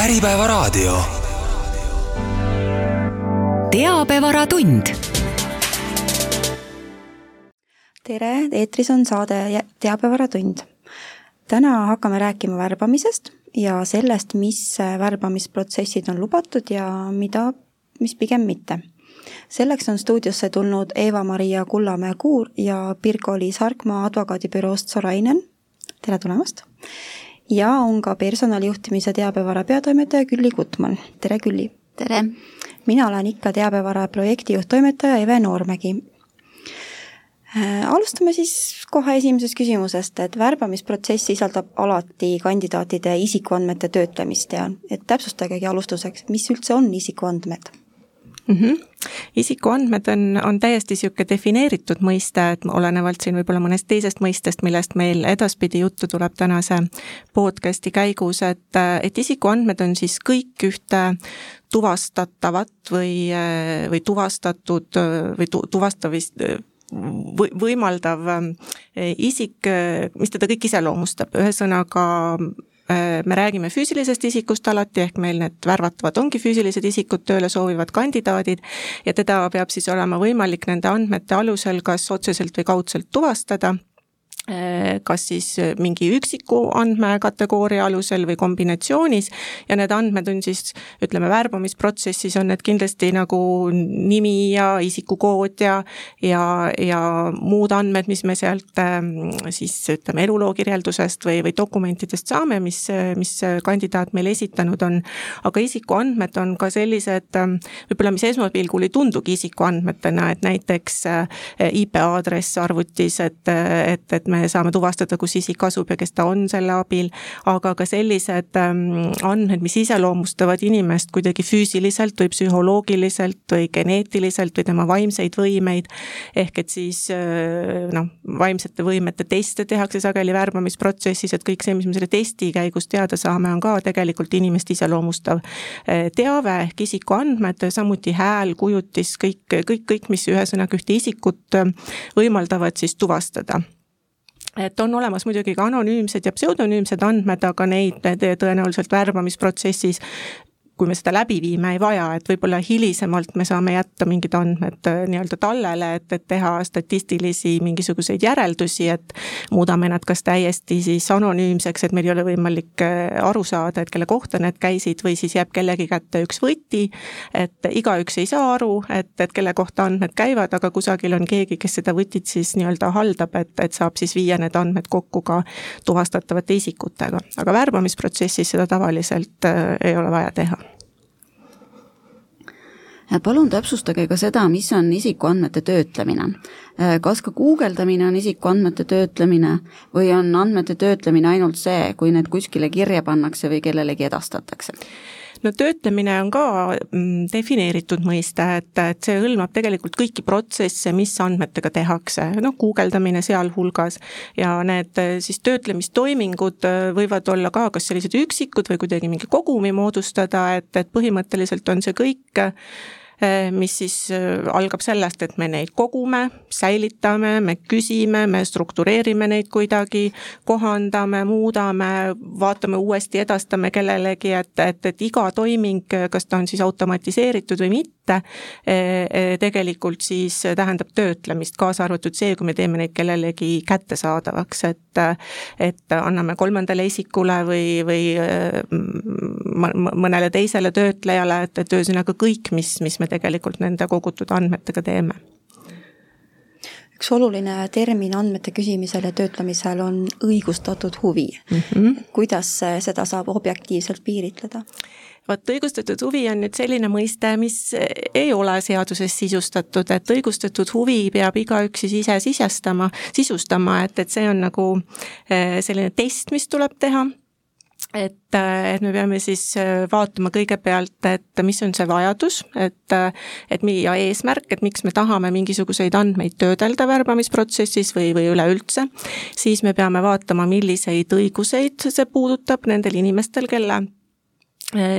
Äripäevaraadio. teabevaratund. tere, eetris on saade Teabevaratund. täna hakkame rääkima värbamisest ja sellest, mis värbamisprotsessid on lubatud ja mida, mis pigem mitte. selleks on stuudiosse tulnud Eva-Maria Kullamäe-Kuur ja Pirko-Liis Harkmaa advokaadibüroost Sorainen. tere tulemast! Ja on ka personalijuhtimise teabevara peatoimetaja Külli Gutmann, tere Külli! tere! mina olen ikka teabevara projektijuht-toimetaja Eve Noormägi. alustame siis kohe esimesest küsimusest, et värbamisprotsess sisaldab alati kandidaatide isikuandmete töötlemist ja et täpsustagegi alustuseks, mis üldse on isikuandmed mm? -hmm. isikuandmed on, on täiesti niisugune defineeritud mõiste, et olenevalt siin võib-olla mõnest teisest mõistest, millest meil edaspidi juttu tuleb tänase podcast'i käigus, et, et isikuandmed on siis kõik ühte tuvastatavat või, või tuvastatud või tu, tuvastavist või, võimaldav isik, mis teda kõik iseloomustab, ühesõnaga me räägime füüsilisest isikust alati, ehk meil need värvatavad ongi füüsilised isikud, tööle soovivad kandidaadid ja teda peab siis olema võimalik nende andmete alusel kas otseselt või kaudselt tuvastada. Äh, kas siis äh, mingi üksiku andmekategooria alusel või kombinatsioonis ja need andmed on siis, ütleme, värbamisprotsessis on need kindlasti nagu nimi ja isikukood ja ja, ja muud andmed, mis me sealt ähm, siis ütleme, eluloo kirjeldusest või, või dokumentidest saame, mis, mis kandidaat meile esitanud on. aga isikuandmed on ka sellised, ähm, võib-olla mis esmapilgul ei tundugi isikuandmetena, et näiteks äh, IP aadress arvutis, et, et, et me saame tuvastada, kus isik asub ja kes ta on selle abil, aga ka sellised ähm, andmed, mis iseloomustavad inimest kuidagi füüsiliselt või psühholoogiliselt või geneetiliselt või tema vaimseid võimeid, ehk et siis äh, noh, vaimsete võimete teste tehakse sageli värbamisprotsessis, et kõik see, mis me selle testi käigus teada saame, on ka tegelikult inimest iseloomustav äh, teave ehk isikuandmed, samuti hääl, kujutis, kõik, kõik, kõik, mis ühesõnaga ühte isikut äh, võimaldavad siis tuvastada et on olemas muidugi ka anonüümsed ja pseudonüümsed andmed, aga neid tõenäoliselt värbamisprotsessis kui me seda läbi viime, ei vaja, et võib-olla hilisemalt me saame jätta mingid andmed äh, nii-öelda tallele, et, et teha statistilisi mingisuguseid järeldusi, et muudame nad kas täiesti siis anonüümseks, et meil ei ole võimalik äh, aru saada, et kelle kohta need käisid, või siis jääb kellegi kätte üks võti, et igaüks ei saa aru, et, et kelle kohta andmed käivad, aga kusagil on keegi, kes seda võtit siis nii-öelda haldab, et, et saab siis viia need andmed kokku ka tuvastatavate isikutega. aga värbamisprotsessis seda tavaliselt äh, ei ole vaja teha palun täpsustage ka seda, mis on isikuandmete töötlemine. kas ka guugeldamine on isikuandmete töötlemine või on andmete töötlemine ainult see, kui need kuskile kirja pannakse või kellelegi edastatakse? no töötlemine on ka mm, defineeritud mõiste, et, et see hõlmab tegelikult kõiki protsesse, mis andmetega tehakse, noh, guugeldamine sealhulgas ja need siis töötlemistoimingud võivad olla ka kas sellised üksikud või kuidagi mingi kogumi moodustada, et, et põhimõtteliselt on see kõik mis siis eh, algab sellest, et me neid kogume, säilitame, me küsime, me struktureerime neid kuidagi, kohandame, muudame, vaatame uuesti, edastame kellelegi, et, et, et iga toiming, kas ta on siis automatiseeritud või mitte, ette, e, tegelikult siis tähendab töötlemist, kaasa arvatud see, kui me teeme neid kellelegi kättesaadavaks, et et anname kolmandale isikule või, või e, mõnele teisele töötlejale, et, et ühesõnaga kõik, mis, mis me tegelikult nende kogutud andmetega teeme üks oluline termin andmete küsimisel ja töötlemisel on õigustatud huvi mm. -hmm. kuidas seda saab objektiivselt piiritleda? Vot õigustatud huvi on nüüd selline mõiste, mis ei ole seaduses sisustatud, et õigustatud huvi peab igaüks siis ise sisestama, sisustama, et, et see on nagu eh, selline test, mis tuleb teha et, et me peame siis eh, vaatama kõigepealt, et mis on see vajadus, et, et mi- ja eesmärk, et miks me tahame mingisuguseid andmeid töödelda värbamisprotsessis või, või üleüldse. siis me peame vaatama, milliseid õiguseid see puudutab nendel inimestel, kelle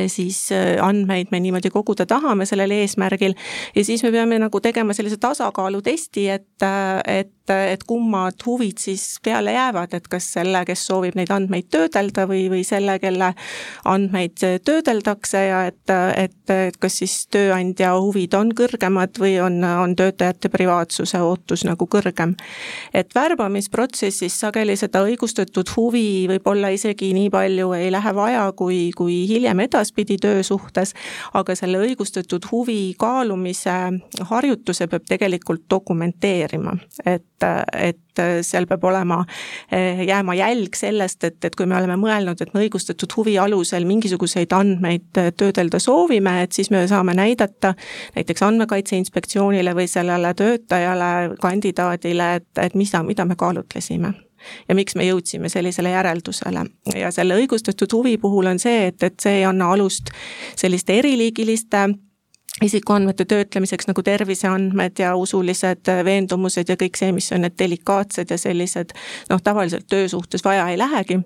siis äh, andmeid me niimoodi koguda tahame sellel eesmärgil. Ja siis me peame nagu tegema sellise tasakaalutesti, et, äh, et et kummad huvid siis peale jäävad, et kas selle, kes soovib neid andmeid töödelda või, või selle, kelle andmeid töödeldakse ja et, et, et kas siis tööandja huvid on kõrgemad või on, on töötajate privaatsuse ootus nagu kõrgem. et värbamisprotsessis sageli seda õigustatud huvi võib-olla isegi nii palju ei lähe vaja, kui, kui hiljem edaspidi töösuhtes, aga selle õigustatud huvi kaalumise harjutuse peab tegelikult dokumenteerima, et, et seal peab olema, jääma jälg sellest, et, et kui me oleme mõelnud, et me õigustatud huvi alusel mingisuguseid andmeid töödelda soovime, et siis me saame näidata näiteks Andmekaitse Inspektsioonile või sellele töötajale, kandidaadile, et, et mida, mida me kaalutlesime ja miks me jõudsime sellisele järeldusele. ja selle õigustatud huvi puhul on see, et, et see ei anna alust selliste eriliigiliste isikuandmete töötlemiseks nagu terviseandmed ja usulised veendumused ja kõik see, mis on need delikaatsed ja sellised noh, tavaliselt töösuhtes vaja ei lähegi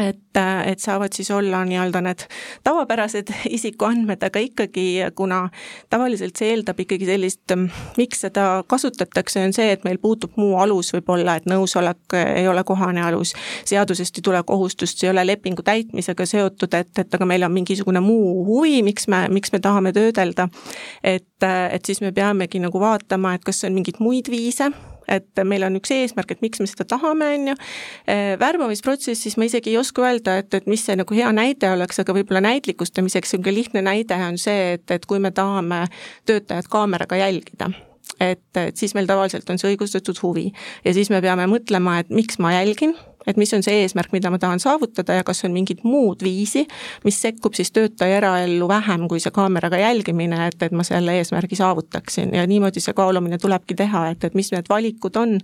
et, et saavad siis olla nii-öelda need tavapärased isikuandmed, aga ikkagi, kuna tavaliselt see eeldab ikkagi sellist, miks seda kasutatakse, on see, et meil puutub muu alus võib-olla, et nõusolek ei ole kohane alus, seadusest ei tule kohustust, see ei ole lepingu täitmisega seotud, et, et aga meil on mingisugune muu huvi, miks me, miks me tahame töödelda. et, et siis me peamegi nagu vaatama, et kas on mingeid muid viise et meil on üks eesmärk, et miks me seda tahame, on ju. Äh, värbamisprotsessis ma isegi ei oska öelda, et, et mis see nagu hea näide oleks, aga võib-olla näitlikustamiseks niisugune lihtne näide on see, et, et kui me tahame töötajat kaameraga jälgida et, et siis meil tavaliselt on see õigustatud huvi ja siis me peame mõtlema, et miks ma jälgin et mis on see eesmärk, mida ma tahan saavutada ja kas on mingit muud viisi, mis sekkub siis töötaja eraellu vähem kui see kaameraga jälgimine, et, et ma selle eesmärgi saavutaksin. Ja niimoodi see kaalumine tulebki teha, et, et mis need valikud on,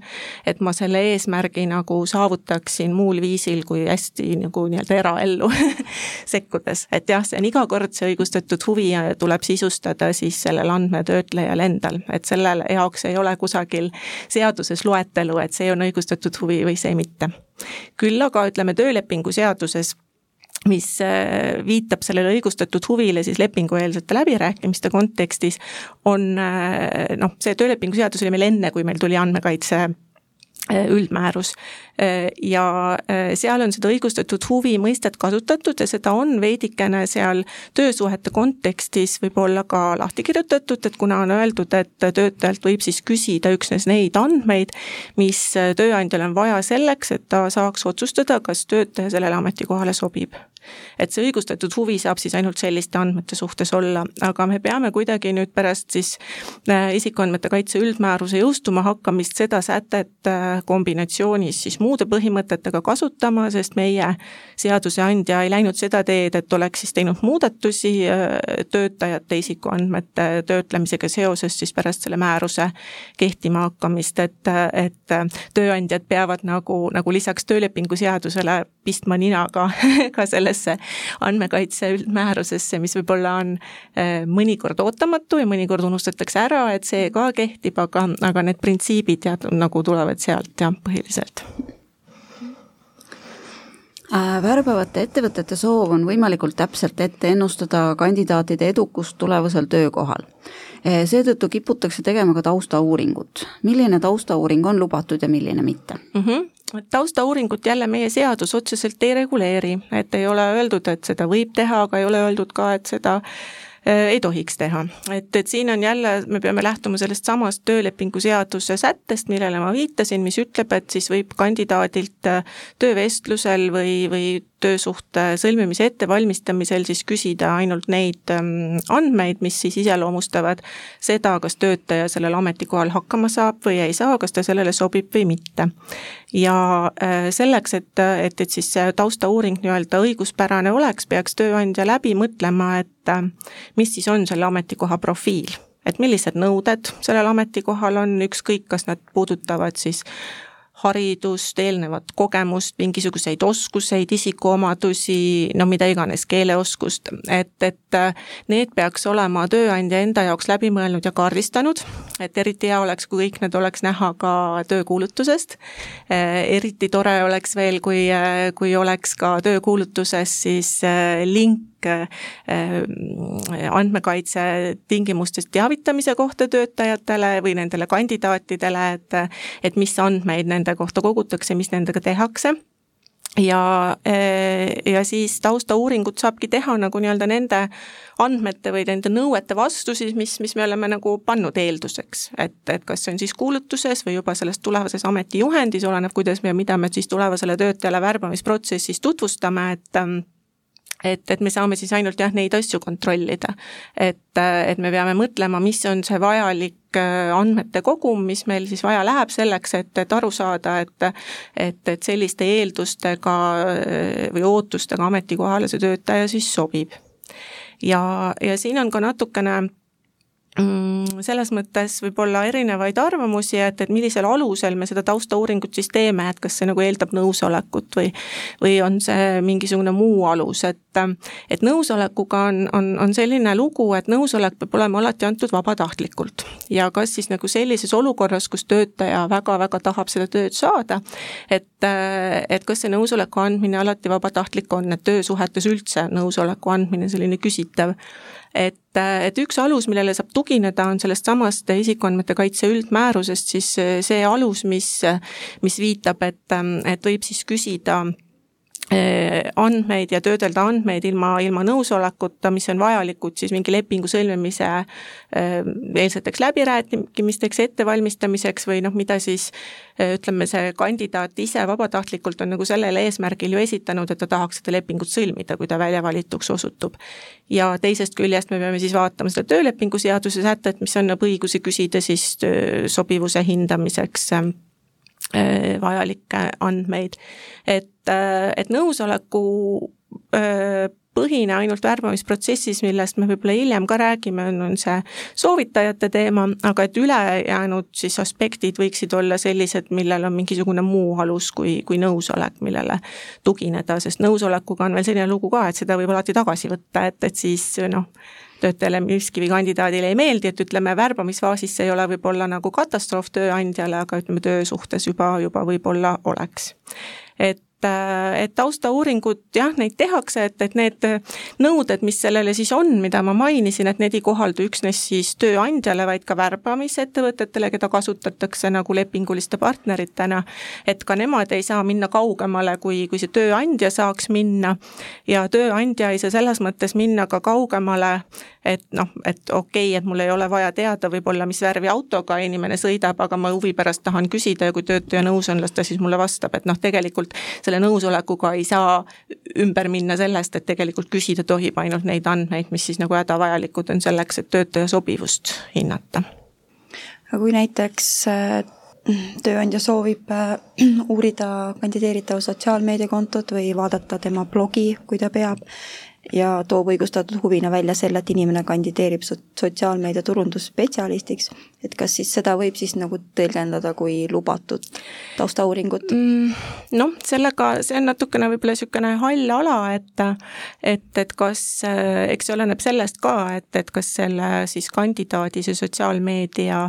et ma selle eesmärgi nagu saavutaksin muul viisil kui hästi nagu nii-öelda eraellu sekkudes, et jah, see on iga kord see õigustatud huvi ja tuleb sisustada siis sellel andmetöötlejal endal, et selle jaoks ei ole kusagil seaduses loetelu, et see on õigustatud huvi või see mitte küll aga ütleme, töölepingu seaduses mis äh, viitab sellele õigustatud huvile siis lepingueelsete läbirääkimiste kontekstis, on äh, noh, see töölepingu seadus oli meil enne, kui meil tuli andmekaitse üldmäärus. Äh, ja äh, seal on seda õigustatud huvi mõistet kasutatud ja seda on veidikene seal töösuhete kontekstis võib-olla ka lahti kirjutatud, et kuna on öeldud, et töötajalt võib siis küsida üksnes neid andmeid, mis tööandjal on vaja selleks, et ta saaks otsustada, kas töötaja sellele ametikohale sobib. Et see õigustatud huvi saab siis ainult selliste andmete suhtes olla, aga me peame kuidagi nüüd pärast siis äh, isikuandmete kaitse üldmääruse jõustuma hakkamist seda sätet kombinatsioonis siis muude põhimõtetega kasutama, sest meie seaduseandja ei läinud seda teed, et oleks siis teinud muudatusi äh, töötajate isikuandmete töötlemisega seoses siis pärast selle määruse kehtima hakkamist, et, et tööandjad peavad nagu, nagu lisaks töölepingu seadusele pistma nina ka, ka sellesse andmekaitse üldmäärusesse, mis võib-olla on äh, mõnikord ootamatu ja mõnikord unustatakse ära, et see ka kehtib, aga, aga need printsiibid jah, nagu tulevad sealt jah, põhiliselt Äh, värbavate ettevõtete soov on võimalikult täpselt ette ennustada kandidaatide edukust tulevasel töökohal. Äh, seetõttu kiputakse tegema ka taustauuringut. milline taustauuring on lubatud ja milline mitte mm? -hmm taustauuringut jälle meie seadus otseselt ei reguleeri, et ei ole öeldud, et seda võib teha, aga ei ole öeldud ka, et seda Äh, ei tohiks teha. et, et siin on jälle, me peame lähtuma sellest samast töölepingu seaduse sättest, millele ma viitasin, mis ütleb, et siis võib kandidaadilt äh, töövestlusel või, või töösuhte sõlmimise ettevalmistamisel siis küsida ainult neid ähm, andmeid, mis siis iseloomustavad seda, kas töötaja sellel ametikohal hakkama saab või ei saa, kas ta sellele sobib või mitte. ja äh, selleks, et, et, et siis see taustauuring nii-öelda õiguspärane oleks, peaks tööandja läbi mõtlema, et äh, mis siis on selle ametikoha profiil. Et millised nõuded sellel ametikohal on, ükskõik, kas nad puudutavad siis haridust, eelnevat kogemust, mingisuguseid oskuseid, isikuomadusi, no mida iganes, keeleoskust, et, et äh, need peaks olema tööandja enda jaoks läbi mõelnud ja kaardistanud, et eriti hea oleks, kui kõik need oleks näha ka töökuulutusest, äh, eriti tore oleks veel, kui, kui oleks ka töökuulutuses siis link andmekaitse tingimustest teavitamise kohta töötajatele või nendele kandidaatidele, et et mis andmeid nende kohta kogutakse, mis nendega tehakse. Ja, eh, ja siis taustauuringut saabki teha nagu nii-öelda nende andmete või nende nõuete vastu siis, mis, mis me oleme nagu pannud eelduseks, et, et kas see on siis kuulutuses või juba selles tulevases ametijuhendis, oleneb, kuidas me mida me siis tulevasele töötajale värbamisprotsessis tutvustame, et et, et me saame siis ainult jah, neid asju kontrollida. et, et me peame mõtlema, mis on see vajalik äh, andmete kogum, mis meil siis vaja läheb selleks, et, et aru saada, et et, et selliste eeldustega äh, või ootustega ametikohale see töötaja siis sobib. ja, ja siin on ka natukene selles mõttes võib olla erinevaid arvamusi, et, et millisel alusel me seda taustauuringut siis teeme, et kas see nagu eeldab nõusolekut või või on see mingisugune muu alus, et et nõusolekuga on, on, on selline lugu, et nõusolek peab olema alati antud vabatahtlikult. ja kas siis nagu sellises olukorras, kus töötaja väga-väga tahab seda tööd saada, et, et kas see nõusoleku andmine alati vabatahtlik on, et töösuhetes üldse nõusoleku andmine selline küsitav et, et üks alus, millele saab tugineda, on sellest samast isikuandmete kaitse üldmäärusest siis see alus, mis, mis viitab, et, et võib siis küsida andmeid ja töödelda andmeid ilma, ilma nõusolekuta, mis on vajalikud siis mingi lepingu sõlmimise eh, eelseteks läbirääkimisteks, ettevalmistamiseks või noh, mida siis eh, ütleme, see kandidaat ise vabatahtlikult on nagu sellel eesmärgil ju esitanud, et ta tahaks seda lepingut sõlmida, kui ta väljavalituks osutub. ja teisest küljest me peame siis vaatama seda töölepingu seaduse sätet, mis annab õiguse küsida siis sobivuse hindamiseks Äh, vajalikke andmeid. et, äh, et nõusoleku äh, põhine ainult värbamisprotsessis, millest me võib-olla hiljem ka räägime, on, on see soovitajate teema, aga et ülejäänud siis aspektid võiksid olla sellised, millel on mingisugune muu alus kui, kui nõusolek, millele tugineda, sest nõusolekuga on veel selline lugu ka, et seda võib alati tagasi võtta, et, et siis noh, töötajale miski või kandidaadile ei meeldi, et ütleme, värbamisfaasis see ei ole võib-olla nagu katastroof tööandjale, aga ütleme, töösuhtes juba, juba võib-olla oleks. et et, et taustauuringud jah, neid tehakse, et, et need nõuded, mis sellele siis on, mida ma mainisin, et need ei kohaldu üksnes siis tööandjale, vaid ka värbamisettevõtetele, keda kasutatakse nagu lepinguliste partneritena, et ka nemad ei saa minna kaugemale, kui, kui see tööandja saaks minna. Ja tööandja ei saa selles mõttes minna ka kaugemale, et noh, et okei okay,, et mul ei ole vaja teada võib-olla, mis värvi autoga inimene sõidab, aga ma huvi pärast tahan küsida ja kui töötaja nõus on, las ta siis mulle vastab, et noh, tegelikult selle nõusolekuga ei saa ümber minna sellest, et tegelikult küsida tohib ainult neid andmeid, mis siis nagu hädavajalikud on selleks, et töötaja sobivust hinnata. aga kui näiteks äh, tööandja soovib äh, uurida kandideeritava sotsiaalmeediakontot või vaadata tema blogi, kui ta peab, ja toob õigustatud huvina välja selle, et inimene kandideerib sotsiaalmeedia turundusspetsialistiks, et kas siis seda võib siis nagu tõlgendada kui lubatud taustauuringut mm,? Noh, sellega, see on natukene võib-olla niisugune hall ala, et et, et kas, eks see oleneb sellest ka, et, et kas selle siis kandidaadi see sotsiaalmeedia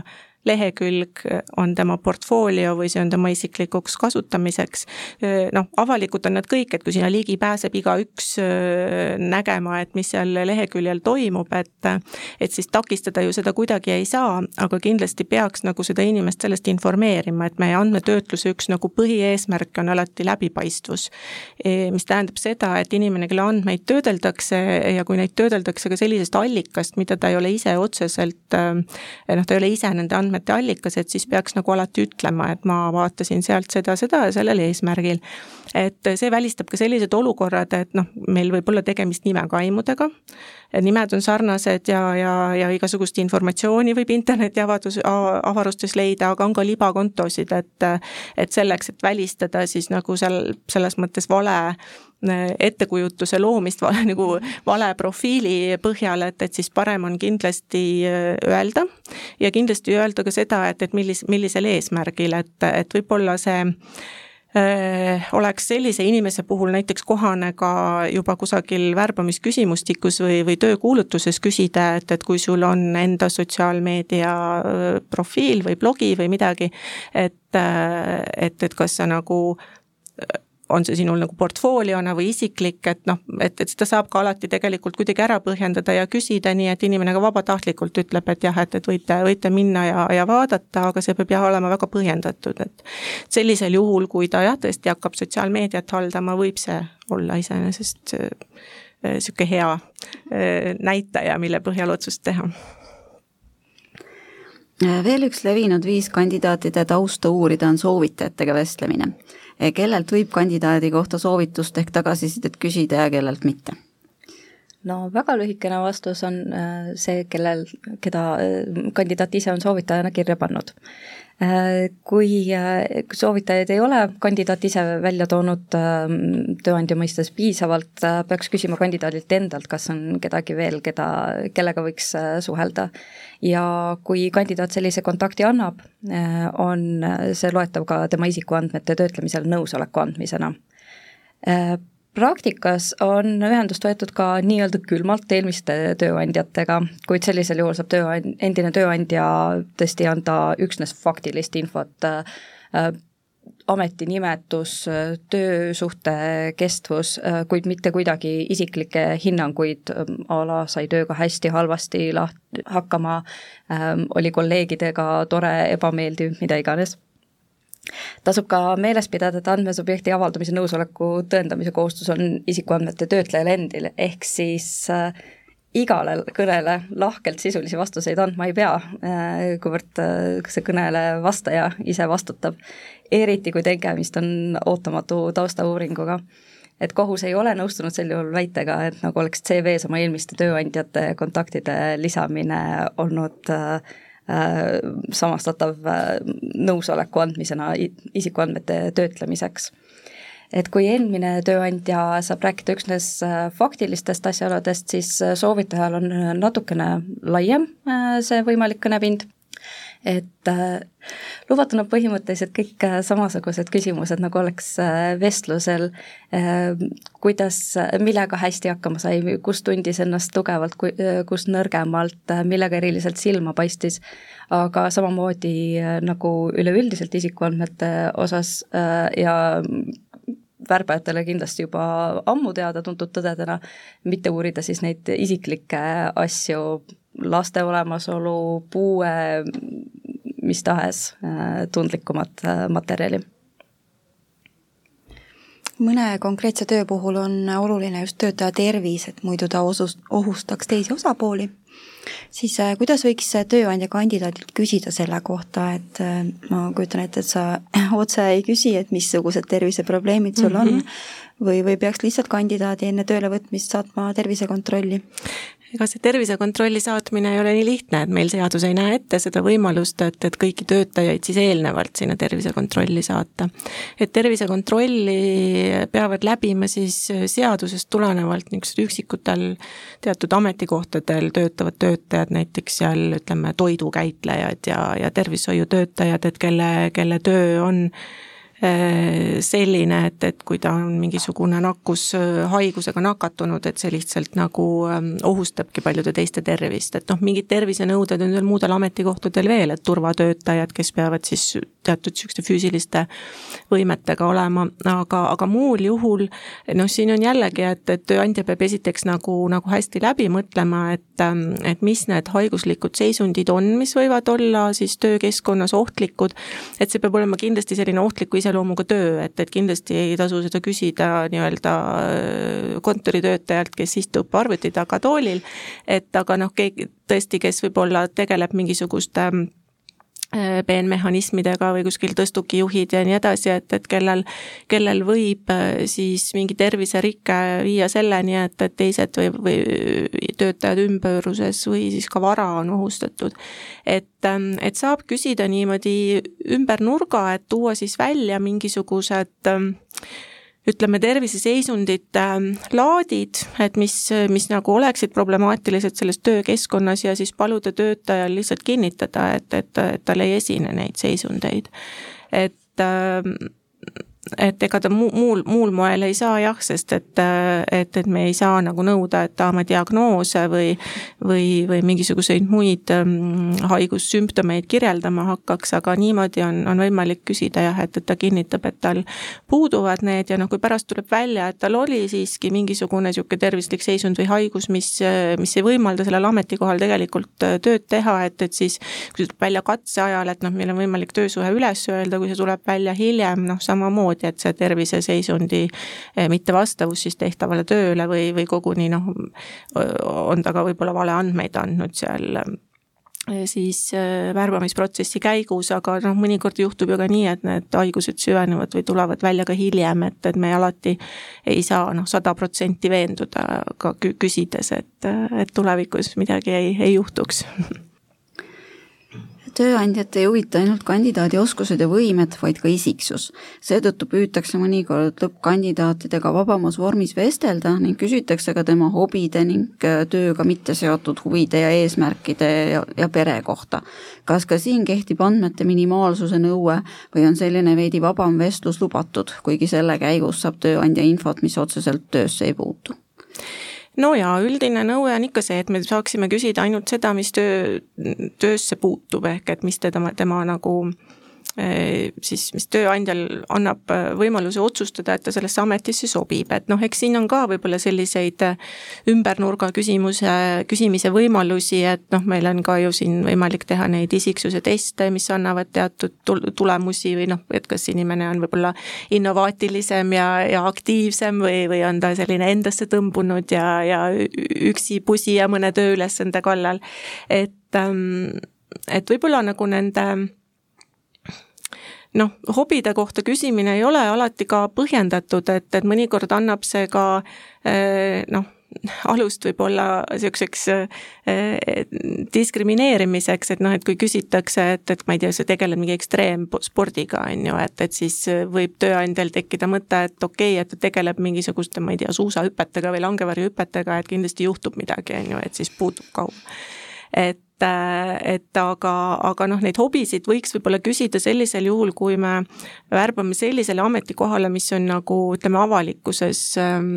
lehekülg on tema portfoolio või see on tema isiklikuks kasutamiseks. noh, avalikud on nad kõik, et kui sinna ligi pääseb igaüks nägema, et mis seal leheküljel toimub, et et siis takistada ju seda kuidagi ei saa, aga kindlasti peaks nagu seda inimest sellest informeerima, et meie andmetöötluse üks nagu põhieesmärk on alati läbipaistvus. Mis tähendab seda, et inimene, kelle andmeid töödeldakse ja kui neid töödeldakse ka sellisest allikast, mida ta ei ole ise otseselt noh, ta ei ole ise nende andmete andmete allikas, et siis peaks nagu alati ütlema, et ma vaatasin sealt seda, seda ja sellel eesmärgil. et see välistab ka sellised olukorrad, et noh, meil võib olla tegemist nimekaimudega, nimed on sarnased ja, ja, ja igasugust informatsiooni võib interneti avadus, avarustes leida, aga on ka libakontosid, et et selleks, et välistada siis nagu seal selles mõttes vale ettekujutuse loomist vale, nagu vale profiili põhjal, et, et siis parem on kindlasti äh, öelda. Ja kindlasti öelda ka seda, et, et millis, millisel eesmärgil, et, et võib-olla see äh, oleks sellise inimese puhul näiteks kohane ka juba kusagil värbamisküsimustikus või, või töökuulutuses küsida, et, et kui sul on enda sotsiaalmeedia äh, profiil või blogi või midagi, et, et, et kas sa nagu on see sinul nagu portfooliona või isiklik, et noh, et, et seda saab ka alati tegelikult kuidagi ära põhjendada ja küsida, nii et inimene ka vabatahtlikult ütleb, et jah, et, et võite, võite minna ja, ja vaadata, aga see peab jah olema väga põhjendatud, et sellisel juhul, kui ta jah, tõesti hakkab sotsiaalmeediat haldama, võib see olla iseenesest niisugune äh, hea äh, näitaja, mille põhjal otsust teha veel üks levinud viis kandidaatide tausta uurida on soovitajatega vestlemine. Kellelt võib kandidaadi kohta soovitust ehk tagasisidet küsida ja kellelt mitte? no väga lühikene vastus on äh, see, kellel, keda äh, kandidaat ise on soovitajana kirja pannud. Äh, kui soovitajaid ei ole kandidaat ise välja toonud tööandja mõistes piisavalt, peaks küsima kandidaadilt endalt, kas on kedagi veel, keda, kellega võiks suhelda. ja kui kandidaat sellise kontakti annab, on see loetav ka tema isikuandmete töötlemisel nõusoleku andmisena praktikas on ühendust võetud ka nii-öelda külmalt eelmiste tööandjatega, kuid sellisel juhul saab tööand-, endine tööandja tõesti anda üksnes faktilist infot äh,, ametinimetus, töösuhte kestvus, kuid mitte kuidagi isiklikke hinnanguid, a la sai tööga hästi, halvasti laht-, hakkama äh,, oli kolleegidega tore, ebameeldiv, mida iganes tasub ka meeles pidada, et andmesubjekti avaldamise nõusoleku tõendamise kohustus on isikuandmete töötlejal endil, ehk siis äh, igale kõnele lahkelt sisulisi vastuseid andma ei pea, äh, kuivõrd äh, see kõnele vastaja ise vastutab. eriti, kui tegemist on ootamatu taustauuringuga. et kohus ei ole nõustunud sel juhul väitega, et nagu oleks CV-s oma eelmiste tööandjate kontaktide lisamine olnud äh, samastatav äh, nõusoleku andmisena isikuandmete töötlemiseks. Et kui eelmine tööandja saab rääkida üksnes äh, faktilistest asjaoludest, siis soovitajal on natukene laiem see võimalik kõnepind et äh, lubatud on põhimõtteliselt kõik äh, samasugused küsimused, nagu oleks äh, vestlusel kuidas, millega hästi hakkama sai, kus tundis ennast tugevalt, kus nõrgemalt, millega eriliselt silma paistis, aga samamoodi nagu üleüldiselt isikuandmete osas ja värbajatele kindlasti juba ammu teada-tuntud tõdedena, mitte uurida siis neid isiklikke asju, laste olemasolu, puue, mis tahes äh, tundlikumat äh, materjali mõne konkreetse töö puhul on oluline just töötaja tervis, et muidu ta osus-, ohustaks teisi osapooli, siis äh, kuidas võiks tööandja kandidaadilt küsida selle kohta, et ma kujutan ette, et sa otse ei küsi, et missugused terviseprobleemid sul mm -hmm. on, või, või peaks lihtsalt kandidaadi enne tööle võtmist saatma tervisekontrolli? Ega see tervisekontrolli saatmine ei ole nii lihtne, et meil seadus ei näe ette seda võimalust, et, et kõiki töötajaid siis eelnevalt sinna tervisekontrolli saata. et tervisekontrolli peavad läbima siis seadusest tulenevalt niisugused üksikutel teatud ametikohtadel töötavad töötajad, näiteks seal ütleme, toidukäitlejad ja, ja tervishoiutöötajad, et kelle, kelle töö on selline, et, et kui ta on mingisugune nakkushaigusega nakatunud, et see lihtsalt nagu ähm, ohustabki paljude teiste tervist, et noh, mingid tervisenõuded on veel muudel ametikohtadel veel, et turvatöötajad, kes peavad siis teatud niisuguste füüsiliste võimetega olema, aga, aga muul juhul noh, siin on jällegi, et, et tööandja peab esiteks nagu, nagu hästi läbi mõtlema, et, ähm, et mis need haiguslikud seisundid on, mis võivad olla siis töökeskkonnas ohtlikud, et see peab olema kindlasti selline ohtliku iseloomuga töö, et, et kindlasti ei tasu seda küsida nii-öelda äh, kontoritöötajalt, kes istub arvuti taga toolil, et aga noh, keegi tõesti, kes võib-olla tegeleb mingisuguste äh, peenmehhanismidega või kuskil tõstukijuhid ja nii edasi, et, et kellel, kellel võib äh, siis mingi terviserike viia selleni, et, et teised või, või töötajad ümbruses või siis ka vara on ohustatud. et Ähm, et saab küsida niimoodi ümber nurga, et tuua siis välja mingisugused ähm, ütleme, terviseseisundite ähm, laadid, et mis, mis nagu oleksid problemaatilised selles töökeskkonnas ja siis paluda töötajal lihtsalt kinnitada, et, et, et tal ei esine neid seisundeid. et et ega ta muu, muul, muul moel ei saa jah, sest et, et, et me ei saa nagu nõuda, et ta oma diagnoose või või, või mingisuguseid muid ähm, haigussümptomeid kirjeldama hakkaks, aga niimoodi on, on võimalik küsida jah, et, et ta kinnitab, et tal puuduvad need ja noh, kui pärast tuleb välja, et tal oli siiski mingisugune niisugune tervislik seisund või haigus, mis, mis ei võimalda sellel ametikohal tegelikult tööd teha, et, et siis kui see tuleb välja katse ajal, et noh, meil on võimalik töösuhe üles öelda, kui see tuleb välja hiljem, noh samamoodi, et see terviseseisundi eh, mittevastavus siis tehtavale tööle või, või koguni noh, on ta ka võib-olla valeandmeid andnud seal eh, siis eh, värbamisprotsessi käigus, aga noh, mõnikord juhtub ju ka nii, et need haigused süvenevad või tulevad välja ka hiljem, et, et me alati ei saa noh, sada protsenti veenduda ka küsides, et, et tulevikus midagi ei, ei juhtuks tööandjat ei huvita ainult kandidaadi oskused ja võimed, vaid ka isiksus. seetõttu püütakse mõnikord lõppkandidaatidega vabamas vormis vestelda ning küsitakse ka tema hobide ning äh, tööga mitte seotud huvide ja eesmärkide ja, ja pere kohta. kas ka siin kehtib andmete minimaalsuse nõue või on selline veidi vabam vestlus lubatud, kuigi selle käigus saab tööandja infot, mis otseselt töösse ei puutu? No jaa, üldine nõue on ikka see, et me saaksime küsida ainult seda, mis töö, töösse puutub, ehk et mis teda, tema nagu Eh, siis, mis tööandjal annab eh, võimaluse otsustada, et ta sellesse ametisse sobib, et noh, eks siin on ka võib-olla selliseid eh, ümbernurga küsimuse, küsimise võimalusi, et noh, meil on ka ju siin võimalik teha neid isiksuse teste, mis annavad teatud tulemusi või noh, et kas inimene on võib-olla innovaatilisem ja, ja aktiivsem või, või on ta selline endasse tõmbunud ja, ja üksipusija mõne tööülesande kallal. et, ähm, et võib-olla nagu nende noh, hobide kohta küsimine ei ole alati ka põhjendatud, et, et mõnikord annab see ka eh, noh, alust võib-olla niisuguseks eh, diskrimineerimiseks, et noh, et kui küsitakse, et, et ma ei tea, sa tegeled mingi ekstreemspordiga, on ju, et, et siis võib tööandjal tekkida mõte, et okei okay,, et ta tegeleb mingisuguste, ma ei tea, suusahüpetega või langevarjuhüpetega, et kindlasti juhtub midagi, on ju, et siis puudub kaub. et et aga, aga noh, neid hobisid võiks võib-olla küsida sellisel juhul, kui me värbame sellisele ametikohale, mis on nagu ütleme, avalikkuses ähm,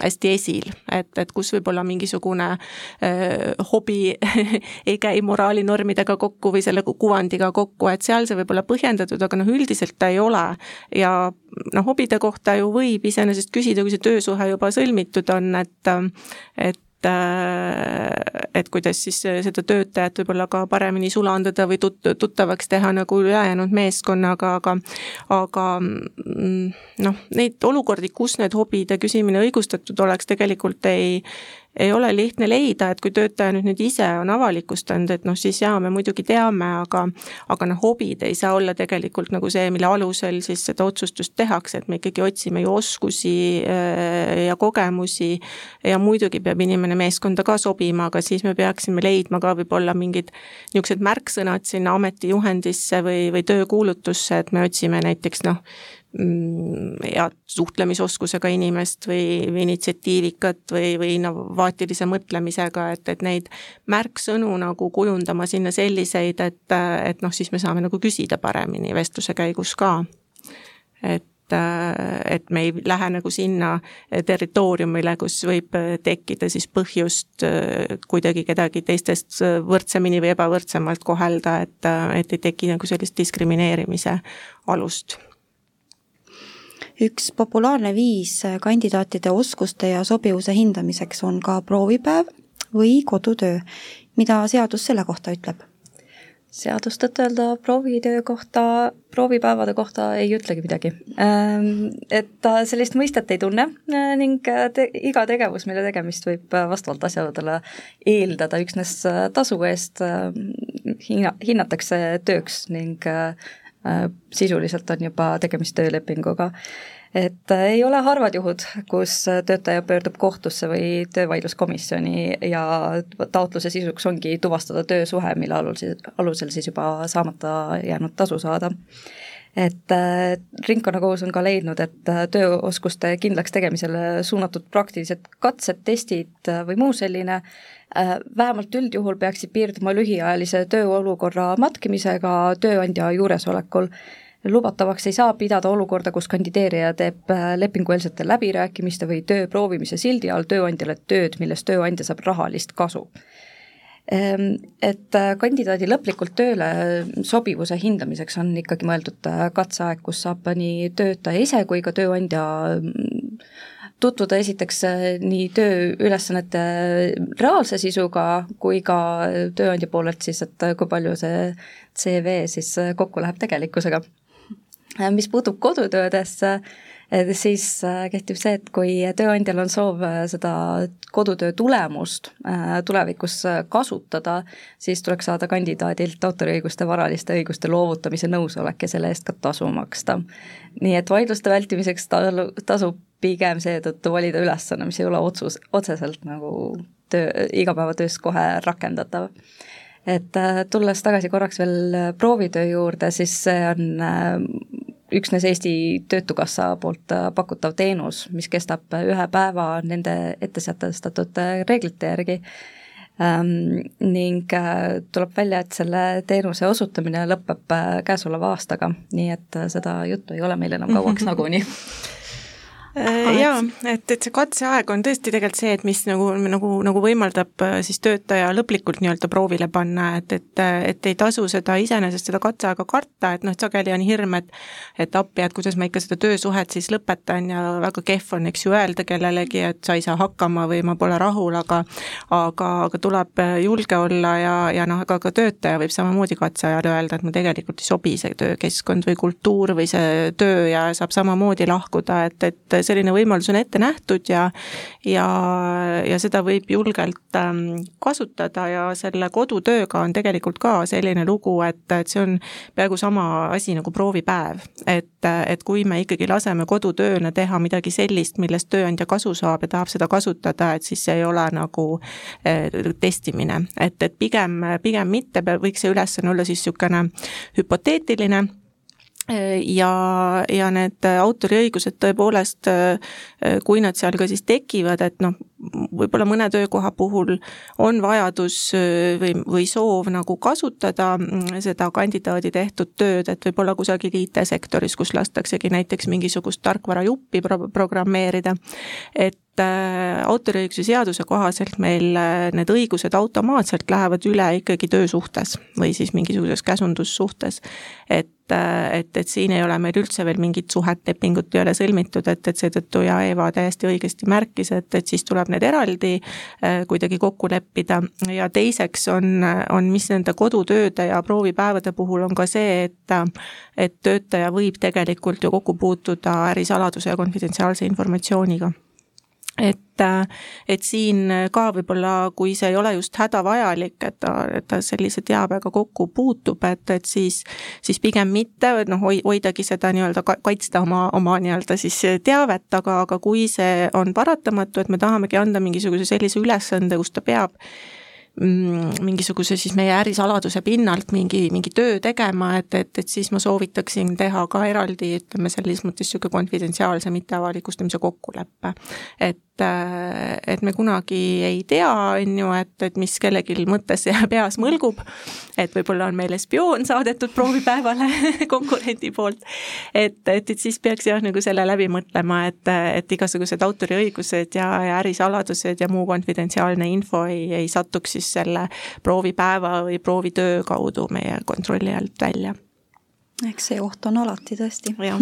hästi esil, et, et kus võib-olla mingisugune äh, hobi ei käi moraalinormidega kokku või selle kuvandiga kokku, et seal see võib olla põhjendatud, aga noh, üldiselt ta ei ole. ja noh, hobide kohta ju võib iseenesest küsida, kui see töösuhe juba sõlmitud on, et, et et kuidas siis seda töötajat võib-olla ka paremini sulandada või tut-, tuttavaks teha nagu ülejäänud meeskonnaga, aga aga mm, noh, neid olukordi, kus need hobide küsimine õigustatud oleks, tegelikult ei ei ole lihtne leida, et kui töötaja nüüd, nüüd ise on avalikustanud, et noh, siis jaa, me muidugi teame, aga aga noh, hobid ei saa olla tegelikult nagu see, mille alusel siis seda otsustust tehakse, et me ikkagi otsime ju oskusi äh, ja kogemusi. Ja muidugi peab inimene meeskonda ka sobima, aga siis me peaksime leidma ka võib-olla mingid niisugused märksõnad sinna ametijuhendisse või, või töökuulutusse, et me otsime näiteks noh, head suhtlemisoskusega inimest või, või initsiatiivikat või, või innovaatilise mõtlemisega, et, et neid märksõnu nagu kujundama sinna selliseid, et, et noh, siis me saame nagu küsida paremini vestluse käigus ka. et et me ei lähe nagu sinna territooriumile, kus võib tekkida siis põhjust kuidagi kedagi teistest võrdsemini või ebavõrdsemalt kohelda, et, et ei teki nagu sellist diskrimineerimise alust üks populaarne viis kandidaatide oskuste ja sobivuse hindamiseks on ka proovipäev või kodutöö. mida seadus selle kohta ütleb? seadus tõtt-öelda proovitöö kohta, proovipäevade kohta ei ütlegi midagi. Ähm, et ta sellist mõistet ei tunne äh, ning äh, te, iga tegevus, mille tegemist võib äh, vastavalt asjaoludele eeldada üksnes tasu eest, hinna, hinnatakse tööks ning Äh, sisuliselt on juba tegemist töölepinguga. et äh, ei ole harvad juhud, kus töötaja pöördub kohtusse või töövaidluskomisjoni ja taotluse sisuks ongi tuvastada töösuhe, mille alusel, alusel siis juba saamata jäänud tasu saada et äh, ringkonnakohus on ka leidnud, et äh, tööoskuste kindlaks tegemisele suunatud praktilised katsed, testid äh, või muu selline äh, vähemalt üldjuhul peaksid piirduma lühiajalise tööolukorra matkimisega tööandja juuresolekul. Lubatavaks ei saa pidada olukorda, kus kandideerija teeb lepingueelsete läbirääkimiste või töö proovimise sildi all tööandjale tööd, millest tööandja saab rahalist kasu et äh, kandidaadi lõplikult tööle sobivuse hindamiseks on ikkagi mõeldud äh, katseaeg, kus saab nii töötaja ise kui ka tööandja mm, tutvuda esiteks äh, nii tööülesannete reaalse sisuga kui ka tööandja poolelt siis, et kui palju see CV siis kokku läheb tegelikkusega. mis puutub kodutöödesse, siis äh, kehtib see, et kui tööandjal on soov äh, seda kodutöö tulemust äh, tulevikus kasutada, siis tuleks saada kandidaadilt autoriõiguste varaliste õiguste loovutamise nõusolek ja selle eest ka tasu maksta. nii et vaidluste vältimiseks talu, tasub pigem seetõttu valida ülesanne, mis ei ole otsus, otseselt nagu töö, igapäevatöös kohe rakendatav et tulles tagasi korraks veel proovitöö juurde, siis see on üksnes Eesti Töötukassa poolt äh, pakutav teenus, mis kestab ühe päeva nende ette sätestatud äh, reeglite järgi ähm,. ning äh, tuleb välja, et selle teenuse osutamine lõpeb käesoleva aastaga, nii et seda juttu ei ole meil enam kauaks nagunii Äh, jaa, et, et see katseaeg on tõesti tegelikult see, et mis nagu, nagu, nagu võimaldab äh, siis töötaja lõplikult nii-öelda proovile panna, et, et, et ei tasu seda iseenesest seda katseaega karta, et noh, et sageli on hirm, et et appi, et kuidas ma ikka seda töösuhet siis lõpetan ja väga kehv on, eks ju, öelda kellelegi, et sa ei saa hakkama või ma pole rahul, aga aga, aga tuleb julge olla ja, ja noh, aga ka töötaja võib samamoodi katse ajal öelda, et mulle tegelikult ei sobi see töökeskkond või kultuur või see töö ja saab samamoodi lahkuda, et, et selline võimalus on ette nähtud ja ja, ja seda võib julgelt ähm, kasutada ja selle kodutööga on tegelikult ka selline lugu, et, et see on peaaegu sama asi nagu proovipäev. et, et kui me ikkagi laseme kodutööna teha midagi sellist, millest tööandja kasu saab ja tahab seda kasutada, et siis see ei ole nagu eh, testimine, et, et pigem, pigem mitte, võiks see ülesanne olla siis niisugune hüpoteetiline ja, ja need autoriõigused tõepoolest, kui nad seal ka siis tekivad, et noh, võib-olla mõne töökoha puhul on vajadus või, või soov nagu kasutada seda kandidaadi tehtud tööd, et võib-olla kusagil IT-sektoris, kus lastaksegi näiteks mingisugust tarkvarajuppi pro-, programmeerida, et autoriõiguse seaduse kohaselt meil äh, need õigused automaatselt lähevad üle ikkagi töösuhtes või siis mingisuguses käsundussuhtes. et äh, et, et siin ei ole meil üldse veel mingit suhet, lepingut ei ole sõlmitud, et, et seetõttu ja Eva täiesti õigesti märkis, et, et siis tuleb need eraldi kuidagi kokku leppida ja teiseks on, on, mis nende kodutööde ja proovipäevade puhul on ka see, et et töötaja võib tegelikult ju kokku puutuda ärisaladuse ja konfidentsiaalse informatsiooniga et, et siin ka võib-olla, kui see ei ole just hädavajalik, et ta, et ta sellise teabega kokku puutub, et, et siis, siis pigem mitte, noh, hoidagi seda nii-öelda kaitsta oma, oma nii-öelda siis teavet, aga, aga kui see on paratamatu, et me tahamegi anda mingisuguse sellise ülesande, kus ta peab Mm, mingisuguse siis meie ärisaladuse pinnalt mingi, mingi töö tegema, et, et, et siis ma soovitaksin teha ka eraldi, ütleme selles mõttes niisugune konfidentsiaalse mitteavalikustamise kokkulepe. et et, et me kunagi ei tea, on ju, et, et mis kellelgi mõttes ja peas mõlgub, et võib-olla on meile spioon saadetud proovipäevale konkurendi poolt, et, et, et siis peaks jah, nagu selle läbi mõtlema, et, et igasugused autoriõigused ja, ja ärisaladused ja muu konfidentsiaalne info ei, ei satuks siis selle proovipäeva või proovitöö kaudu meie kontrolli alt välja. eks see oht on alati tõesti. jah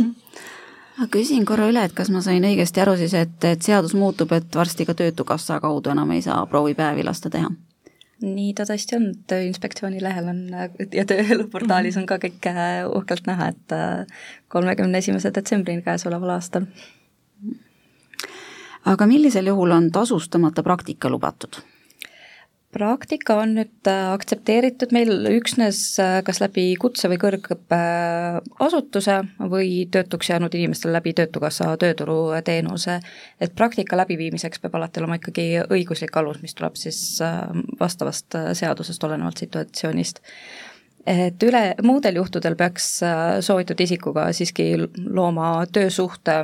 ma küsin korra üle, et kas ma sain õigesti aru siis, et, et seadus muutub, et varsti ka Töötukassa kaudu enam ei saa proovipäevi lasta teha? nii ta tõesti on, Tööinspektsiooni lehel on ja tööeluportaalis on ka kõik äh, uhkelt näha, et äh, kolmekümne esimese detsembrini käesoleval aastal. aga millisel juhul on tasustamata praktika lubatud? Praktika on nüüd äh, aktsepteeritud meil üksnes äh, kas läbi kutse- või kõrgõppeasutuse või töötuks jäänud inimestel läbi Töötukassa tööturuteenuse, et praktika läbiviimiseks peab alati olema ikkagi õiguslik alus, mis tuleb siis äh, vastavast seadusest olenevalt situatsioonist et üle, muudel juhtudel peaks äh, soovitud isikuga siiski looma töösuhte,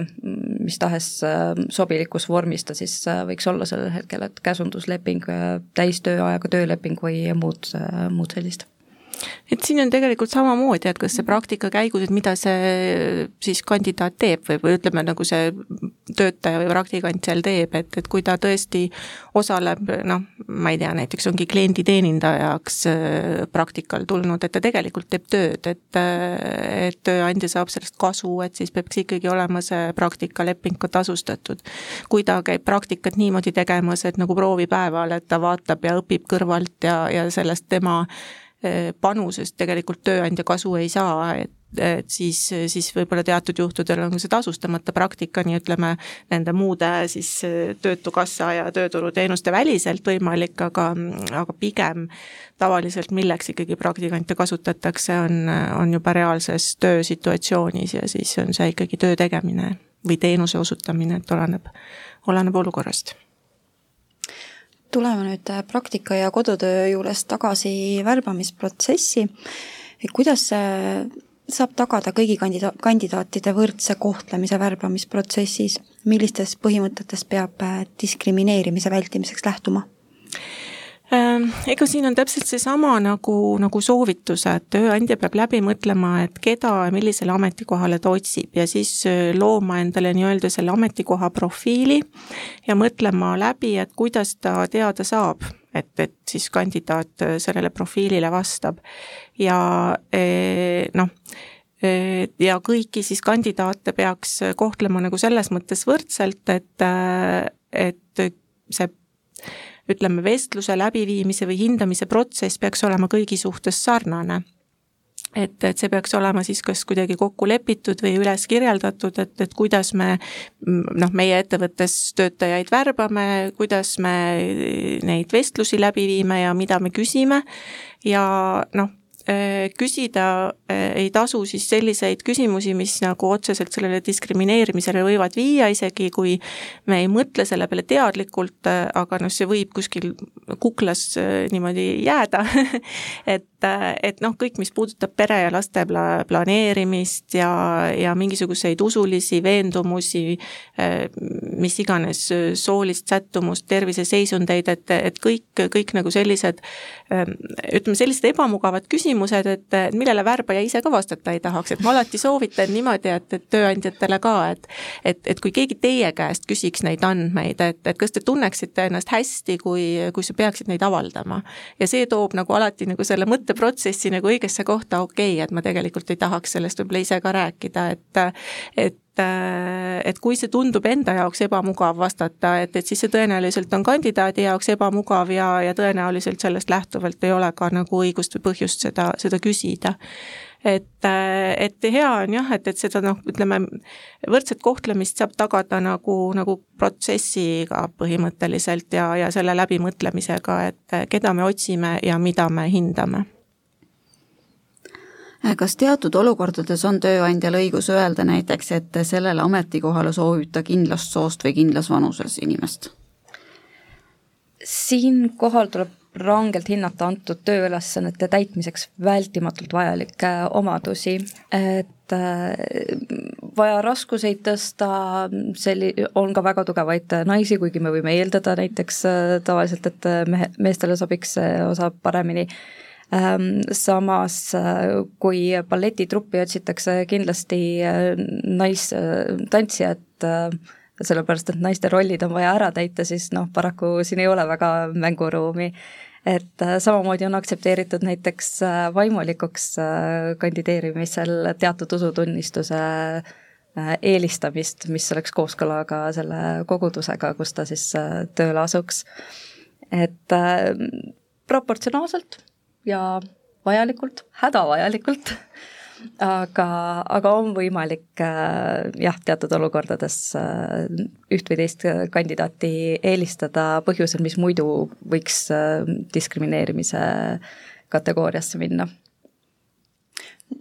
mis tahes äh, sobilikus vormis ta siis äh, võiks olla sellel hetkel, et käsundusleping, täistööajaga tööleping või muud, muud sellist et siin on tegelikult samamoodi, et kas see praktika käigus, et mida see siis kandidaat teeb või, või ütleme, nagu see töötaja või praktikant seal teeb, et, et kui ta tõesti osaleb, noh, ma ei tea, näiteks ongi klienditeenindajaks äh, praktikal tulnud, et ta tegelikult teeb tööd, et et tööandja saab sellest kasu, et siis peaks ikkagi olema see praktikaleping ka tasustatud. kui ta käib praktikat niimoodi tegemas, et nagu proovipäeval, et ta vaatab ja õpib kõrvalt ja, ja sellest tema panusest tegelikult tööandja kasu ei saa, et et siis, siis võib-olla teatud juhtudel on see tasustamata praktika, nii ütleme, nende muude siis Töötukassa ja tööturuteenuste väliselt võimalik, aga, aga pigem tavaliselt milleks ikkagi praktikante kasutatakse, on, on juba reaalses töösituatsioonis ja siis on see ikkagi töö tegemine või teenuse osutamine, et oleneb, oleneb olukorrast tuleme nüüd äh, praktika ja kodutöö juurest tagasi värbamisprotsessi. kuidas saab tagada kõigi kandida-, kandidaatide võrdse kohtlemise värbamisprotsessis, millistest põhimõtetest peab äh, diskrimineerimise vältimiseks lähtuma? Ehm, ega siin on täpselt seesama nagu, nagu soovitus, et tööandja peab läbi mõtlema, et keda ja millisele ametikohale ta otsib ja siis äh, looma endale nii-öelda selle ametikoha profiili ja mõtlema läbi, et kuidas ta teada saab, et, et siis kandidaat äh, sellele profiilile vastab. ja eh, noh, ja kõiki siis kandidaate peaks kohtlema nagu selles mõttes võrdselt, et, et see ütleme, vestluse läbiviimise või hindamise protsess peaks olema kõigi suhtes sarnane. Et, et see peaks olema siis kas kuidagi kokku lepitud või üles kirjeldatud, et, et kuidas me noh, meie ettevõttes töötajaid värbame, kuidas me neid vestlusi läbi viime ja mida me küsime. Ja noh, küsida äh, ei tasu siis selliseid küsimusi, mis nagu otseselt sellele diskrimineerimisele võivad viia, isegi kui me ei mõtle selle peale teadlikult, äh, aga noh, see võib kuskil kuklas niimoodi jääda et, et noh, kõik, mis puudutab pere ja laste pla-, planeerimist ja, ja mingisuguseid usulisi veendumusi, mis iganes, soolist sättumust, terviseseisundeid, et, et kõik, kõik nagu sellised ütleme, sellised ebamugavad küsimused, küsimused, et millele värbaja ise ka vastata ei tahaks, et ma alati soovitan niimoodi, et, et tööandjatele ka, et et, et kui keegi teie käest küsiks neid andmeid, et, et kas te tunneksite ennast hästi, kui, kui sa peaksid neid avaldama. ja see toob nagu alati nagu selle mõtteprotsessi nagu õigesse kohta, okei okay,, et ma tegelikult ei tahaks sellest võib-olla ise ka rääkida, et et et kui see tundub enda jaoks ebamugav vastata, et, et siis see tõenäoliselt on kandidaadi jaoks ebamugav ja, ja tõenäoliselt sellest lähtuvalt ei ole ka nagu õigust või põhjust seda, seda küsida. Et, et hea on jah, et, et seda noh, ütleme, võrdset kohtlemist saab tagada nagu, nagu protsessiga põhimõtteliselt ja, ja selle läbimõtlemisega, et keda me otsime ja mida me hindame kas teatud olukordades on tööandjal õigus öelda näiteks, et sellele ametikohale soovib ta kindlast soost või kindlas vanuses inimest? siinkohal tuleb rangelt hinnata antud tööülesannete täitmiseks vältimatult vajalikke omadusi, et äh, vaja raskuseid tõsta, selli-, on ka väga tugevaid naisi, kuigi me võime eeldada näiteks äh, tavaliselt, et mehe, meestele sobiks see osa paremini samas äh, kui balletitruppi otsitakse kindlasti äh, naistantsijat, äh, sellepärast et naiste rollid on vaja ära täita, siis noh, paraku siin ei ole väga mänguruumi. et samamoodi on aktsepteeritud näiteks vaimulikuks kandideerimisel teatud usutunnistuse eelistamist, mis oleks kooskõla ka selle kogudusega, kus ta siis tööle asuks. et proportsionaalselt ja vajalikult, hädavajalikult, aga, aga on võimalik äh, jah, teatud olukordades äh, üht või teist kandidaati eelistada põhjusel, mis muidu võiks äh, diskrimineerimise kategooriasse minna.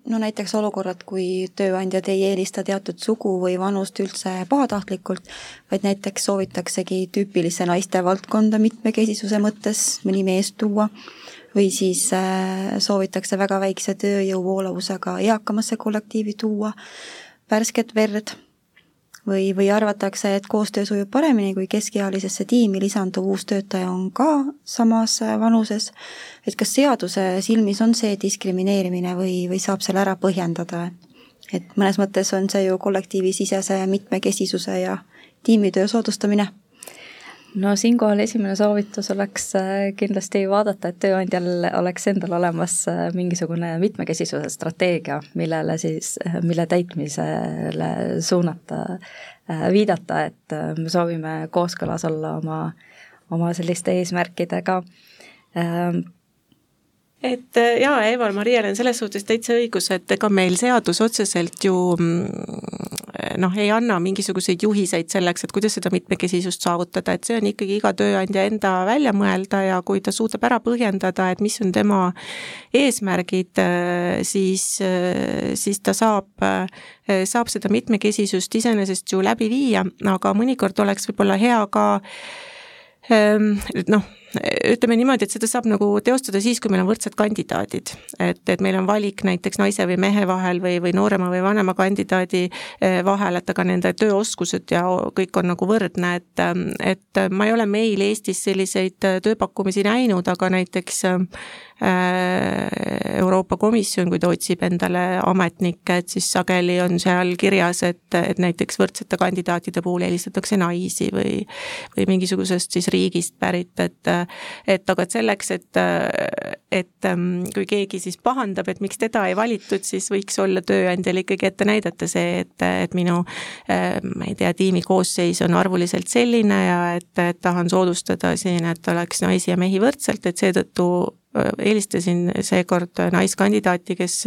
No näiteks olukorrad, kui tööandjad ei eelista teatud sugu või vanust üldse pahatahtlikult, vaid näiteks soovitaksegi tüüpilisse naiste valdkonda mitmekesisuse mõttes mõni mees tuua või siis äh, soovitakse väga väikse tööjõu voolavusega eakamasse kollektiivi tuua värsket verd, või, või arvatakse, et koostöö sujub paremini, kui keskealisesse tiimi lisanduv uus töötaja on ka samas vanuses, et kas seaduse silmis on see diskrimineerimine või, või saab selle ära põhjendada? et mõnes mõttes on see ju kollektiivisisese mitmekesisuse ja tiimitöö soodustamine no siinkohal esimene soovitus oleks äh, kindlasti vaadata, et tööandjal oleks endal olemas äh, mingisugune mitmekesisuse strateegia, millele siis, äh, mille täitmisele suunata, viidata, et me soovime kooskõlas olla oma, oma selliste eesmärkidega. Et äh, jaa, Eva-Mariel on selles suhtes täitsa õigus, et ega meil seadus otseselt ju mm, noh, ei anna mingisuguseid juhiseid selleks, et kuidas seda mitmekesisust saavutada, et see on ikkagi iga tööandja enda välja mõelda ja kui ta suudab ära põhjendada, et mis on tema eesmärgid, äh, siis, äh, siis ta saab, saab seda mitmekesisust iseenesest ju läbi viia, aga mõnikord oleks võib-olla hea ka ähm, noh, ütleme niimoodi, et seda saab nagu teostada siis, kui meil on võrdsed kandidaadid. et, et meil on valik näiteks naise või mehe vahel või, või noorema või vanema kandidaadi eh, vahel, et aga nende tööoskused ja kõik on nagu võrdne, et, et ma ei ole meil Eestis selliseid tööpakkumisi näinud, aga näiteks Äh, Euroopa Komisjon, kui ta otsib endale ametnikke, et siis sageli on seal kirjas, et, et näiteks võrdsete kandidaatide puhul eelistatakse naisi või või mingisugusest siis riigist pärit, et et aga et selleks, et, et ähm, kui keegi siis pahandab, et miks teda ei valitud, siis võiks olla tööandjal ikkagi ette näidata see, et, et minu äh, ma ei tea, tiimi koosseis on arvuliselt selline ja et, et tahan soodustada siin, et oleks naisi ja mehi võrdselt, et seetõttu eelistasin seekord naiskandidaati, kes,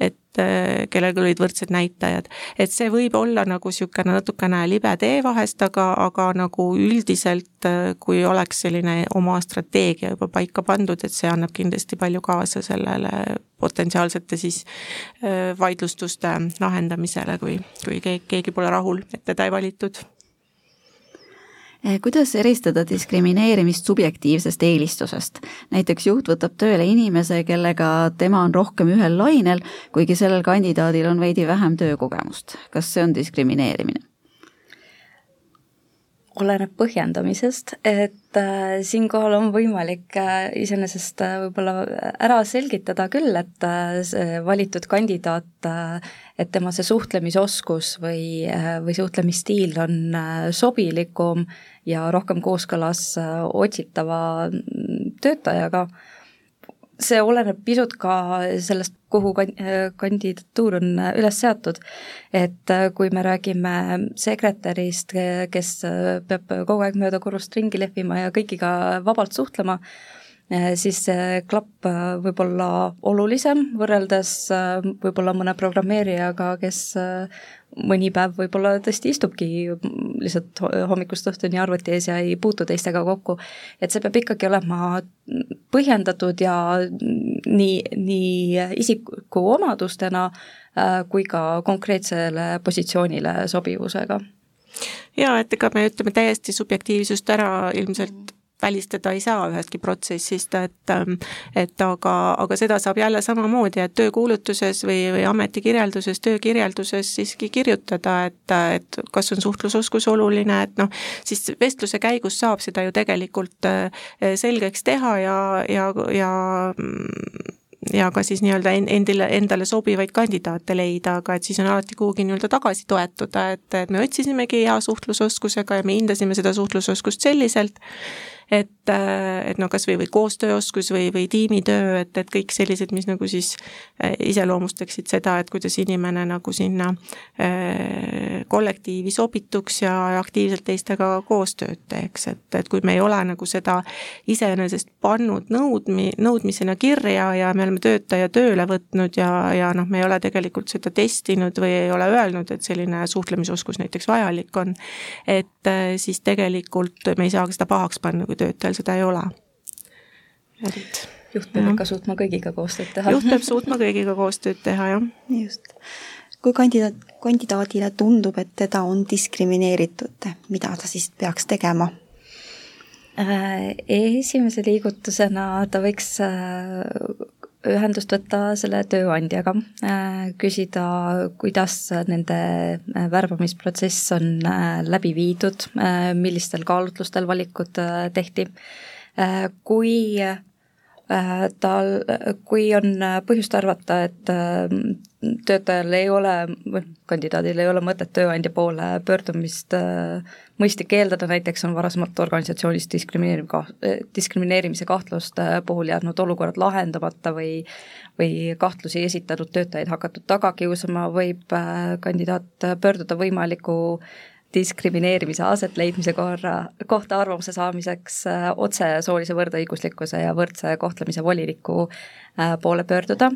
et kellel olid võrdsed näitajad. et see võib olla nagu niisugune natukene libe tee vahest, aga, aga nagu üldiselt, kui oleks selline oma strateegia juba paika pandud, et see annab kindlasti palju kaasa sellele potentsiaalsete siis vaidlustuste lahendamisele, kui, kui keegi, keegi pole rahul, et teda ei valitud kuidas eristada diskrimineerimist subjektiivsest eelistusest? näiteks juht võtab tööle inimese, kellega tema on rohkem ühel lainel, kuigi sellel kandidaadil on veidi vähem töökogemust. kas see on diskrimineerimine? Oleneb põhjendamisest, et äh, siinkohal on võimalik äh, iseenesest äh, võib-olla ära selgitada küll, et äh, see valitud kandidaat äh,, et tema see suhtlemisoskus või äh,, või suhtlemisstiil on sobilikum ja rohkem kooskõlas otsitava mm, töötajaga see oleneb pisut ka sellest, kuhu kandidatuur on üles seatud. et äh, kui me räägime sekretärist, kes peab kogu aeg mööda korrust ringi lehvima ja kõigiga vabalt suhtlema, äh, siis see klapp äh, võib olla olulisem võrreldes võib-olla mõne programmeerijaga, kes mõni päev võib-olla tõesti istubki lihtsalt hommikust õhtuni arvuti ees ja ei puutu teistega kokku. et see peab ikkagi olema põhjendatud ja nii, nii isiku omadustena äh, kui ka konkreetsele positsioonile sobivusega jaa, et ega me ütleme täiesti subjektiivsust ära ilmselt välistada ei saa ühestki protsessist, et ähm, et aga, aga seda saab jälle samamoodi, et töökuulutuses või, või ametikirjelduses, töökirjelduses siiski kirjutada, et, et kas on suhtlusoskus oluline, et noh, siis vestluse käigus saab seda ju tegelikult äh, selgeks teha ja, ja, ja ja ka siis nii-öelda endile, endale sobivaid kandidaate leida, aga et siis on alati kuhugi nii-öelda tagasi toetuda, et, et me otsisimegi hea suhtlusoskusega ja me hindasime seda suhtlusoskust selliselt, et, et no kas või, või koostööoskus või, või tiimitöö, et, et kõik sellised, mis nagu siis äh, iseloomustaksid seda, et kuidas inimene nagu sinna äh, kollektiivi sobituks ja aktiivselt teistega koostööd teeks, et, et kui me ei ole nagu seda iseenesest pannud nõudmi, nõudmisena kirja ja me oleme töötaja tööle võtnud ja, ja noh, me ei ole tegelikult seda testinud või ei ole öelnud, et selline suhtlemisoskus näiteks vajalik on, et äh, siis tegelikult me ei saa seda pahaks panna, kui töötajal seda ei ole. et juht peab ikka suutma kõigiga koostööd teha. juht peab suutma kõigiga koostööd teha, jah. just. kui kandidaat, kandidaadile tundub, et teda on diskrimineeritud, mida ta siis peaks tegema? Äh, esimese liigutusena ta võiks äh, ühendust võtta selle tööandjaga, küsida, kuidas nende värbamisprotsess on läbi viidud, millistel kaalutlustel valikud tehti. kui tal, kui on põhjust arvata, et töötajal ei ole, või kandidaadil ei ole mõtet tööandja poole pöördumist äh, mõistlik eeldada, näiteks on varasemalt organisatsioonis diskrimineeriv ka-, diskrimineerimise kahtluste puhul jäänud olukorrad lahendamata või või kahtlusi esitanud töötajaid hakatud taga kiusama, võib äh, kandidaat pöörduda võimaliku diskrimineerimise asetleidmise korra, kohta arvamuse saamiseks äh, otse soolise võrdõiguslikkuse ja võrdse kohtlemise voliniku poole pöörduda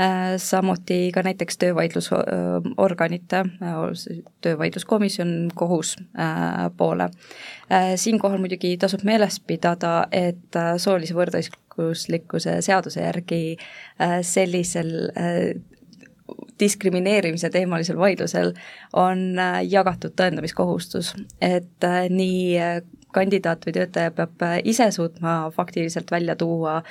Äh, samuti ka näiteks töövaidlusorganite, äh, töövaidluskomisjon, kohus äh, poole. siinkohal muidugi tasub meeles pidada, et soolise võrdõiguslikkuse seaduse järgi sellisel diskrimineerimise teemalisel vaidlusel on jagatud tõendamiskohustus, et nii kandidaat või töötaja peab ise suutma faktiliselt välja tuua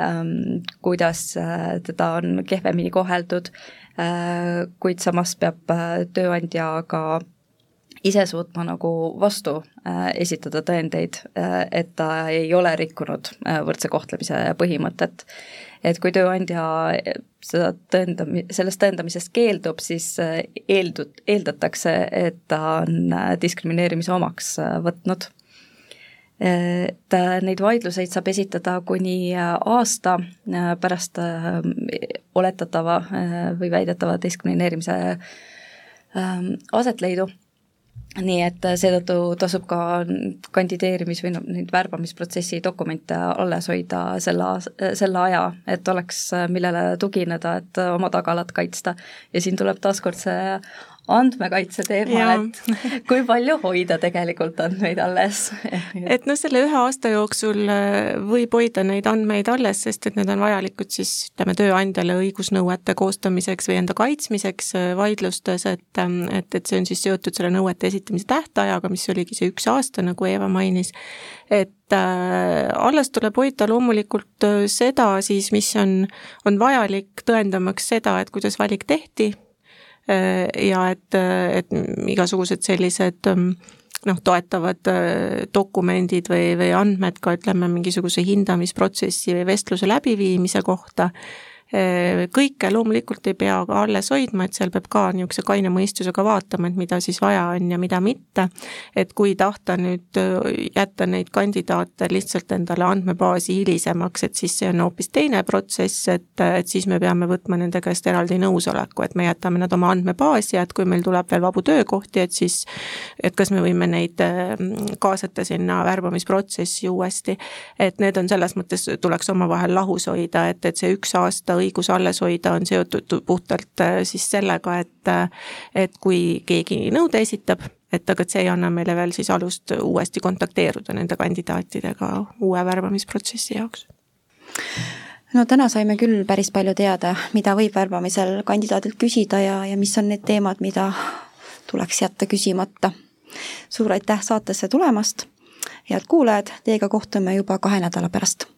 Ähm, kuidas äh, teda on kehvemini koheldud, äh, kuid samas peab äh, tööandja ka ise suutma nagu vastu esitada tõendeid, et ta ei ole rikkunud võrdse kohtlemise põhimõtet. et kui tööandja seda tõendami-, sellest tõendamisest keeldub, siis eeldud, eeldatakse, et ta on diskrimineerimise omaks võtnud et äh, neid vaidluseid saab esitada kuni äh, aasta äh, pärast oletatava või väidetava diskrimineerimise ähm, asetleidu. Nii et seetõttu tasub ka kandideerimis- või noh, neid värbamisprotsessi dokumente alles hoida selle, selle aja, et oleks millele tugineda, et oma tagalat kaitsta. ja siin tuleb taaskord see andmekaitse teema, et kui palju hoida tegelikult andmeid alles? Et noh, selle ühe aasta jooksul äh, võib hoida neid andmeid alles, sest et need on vajalikud siis ütleme, tööandjale õigusnõuete koostamiseks või enda kaitsmiseks äh, vaidlustes, et, ähm, et, et see on siis seotud selle nõuete esitamise tähtajaga, mis oligi see üks aasta, nagu Eeva mainis, et äh, alles tuleb hoida loomulikult seda siis, mis on, on vajalik tõendamaks seda, et kuidas valik tehti ja et, et igasugused sellised ähm, noh, toetavad äh, dokumendid või, või andmed ka ütleme, mingisuguse hindamisprotsessi või vestluse läbiviimise kohta Äh, kõike loomulikult ei pea ka alles hoidma, et seal peab ka niisuguse kaine mõistusega vaatama, et mida siis vaja on ja mida mitte. et kui tahta nüüd äh, jätta neid kandidaate lihtsalt endale andmebaasi hilisemaks, et siis see on hoopis teine protsess, et, et siis me peame võtma nende käest eraldi nõusoleku, et me jätame nad oma andmebaasi ja et kui meil tuleb veel vabu töökohti, et siis et kas me võime neid äh, kaasata sinna värbamisprotsessi uuesti. et need on selles mõttes, tuleks omavahel lahus hoida, et, et see üks aasta seda õigus alles hoida, on seotud puhtalt äh, siis sellega, et äh, et kui keegi nõude esitab, et aga see ei anna meile veel siis alust uuesti kontakteeruda nende kandidaatidega uue värbamisprotsessi jaoks. No täna saime küll päris palju teada, mida võib värbamisel kandidaadilt küsida ja, ja mis on need teemad, mida tuleks jätta küsimata. suur aitäh saatesse tulemast, head kuulajad, teiega kohtume juba kahe nädala pärast